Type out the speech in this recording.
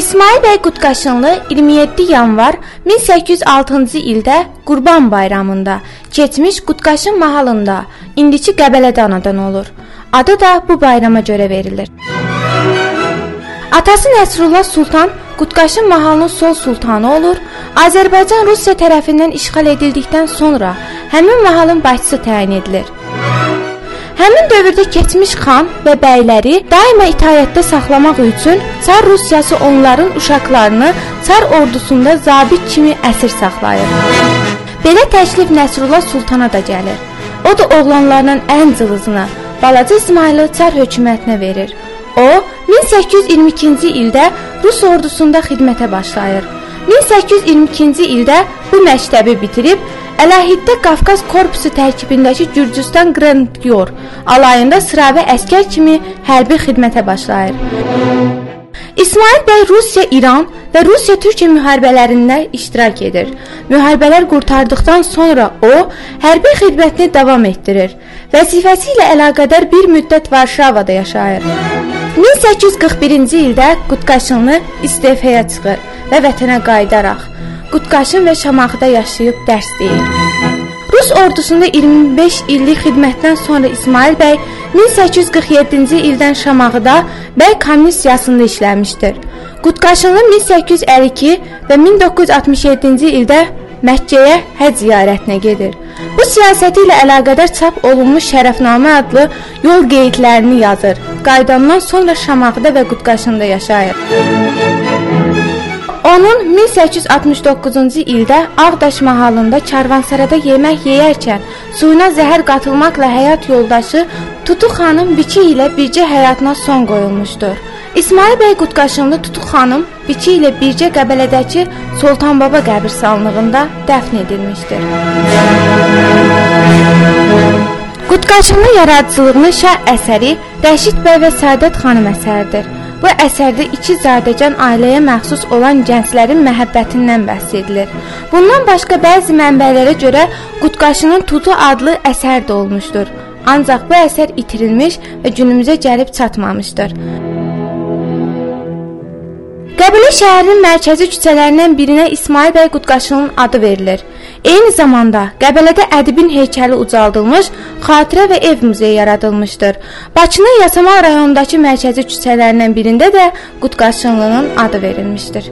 bəy Qutqaşınlı 27 yanvar 1806-cı ildə Qurban bayramında keçmiş Qutqaşın mahalında, indiki Qəbələdə anadan olur. Adı da bu bayrama görə verilir. Atası Nəsrullah Sultan Qutqaşın mahalının sol sultanı olur. Azərbaycan Rusiya tərəfindən işğal edildikdən sonra həmin mahalın başçısı təyin edilir. Həmin dövrdə keçmiş xan və bəyləri daima itaətdə saxlamaq üçün Çar Rusiyası onların uşaqlarını Çar ordusunda zabit kimi əsir saxlayır. Belə təklif Nəsrullah Sultana da gəlir. O da oğlanlarının ən cılızını, balaca İsmayılı Çar hökumətinə verir. O 1822-ci ildə Rus ordusunda xidmətə başlayır. 1822-ci ildə bu məktəbi bitirib Əlahiddə Qafqaz korpusu tərkibindəki Gürcüstan Grenadier alayında sıravi əskər kimi hərbi xidmətə başlayır. İsmail bəy Rusiya, İran və Rusiya-Türkiyə müharibələrində iştirak edir. Müharibələr qurtardıqdan sonra o hərbi xidmətini davam etdirir. Vəzifəsi ilə əlaqədar bir müddət Varşavada yaşayır. 1841-ci ildə Qutqaşınlı istefaya çıxır və vətənə qayıdaraq Qutqaşın və Şamaxıda yaşayıb dərs deyir. Rus ordusunda 25 illik xidmətdən sonra İsmail bəy 1847-ci ildən Şamaxıda bəy komissiyasında işləmişdir. Qutqaşınlı 1852 və 1967-ci ildə Məkkəyə həcc ziyarətinə gedir. Bu siyasəti ilə əlaqədar çap olunmuş Şərəfnamə adlı yol qeydlərini yazır. Qayıdandan sonra Şamaxıda və Qutqaşında yaşayır. Onun 1869-cu ildə Ağdaş mahalında karvansarada yemək yeyərkən suyuna zəhər qatılmaqla həyat yoldaşı Tutu xanım Biki ilə bircə həyatına son qoyulmuşdur. İsmail bəy Qutqaşınlı Tutu xanım Biki ilə bircə Qəbələdəki Sultan Baba qəbirstanlığında dəfn edilmişdir. Qutqaşınlı yaradıcılığını şah əsəri Rəşid bəy və Səadət xanım əsəridir. Bu əsərdə iki zadəcan ailəyə məxsus olan gənclərin məhəbbətindən bəhs edilir. Bundan başqa bəzi mənbələrə görə Qutqaşının Tutu adlı əsər də olmuşdur. Ancaq bu əsər itirilmiş və günümüzə gəlib çatmamışdır. Qəbələ şəhərinin mərkəzi küçələrindən birinə İsmail bəy Qutqaşının adı verilir. Eyni zamanda Qəbələdə ədibin heykəli ucaldılmış, xatirə və ev muzeyi yaradılmışdır. Bakının Yasamal rayonundakı mərkəzi küçələrindən birində də Qutqaşınlının adı verilmişdir.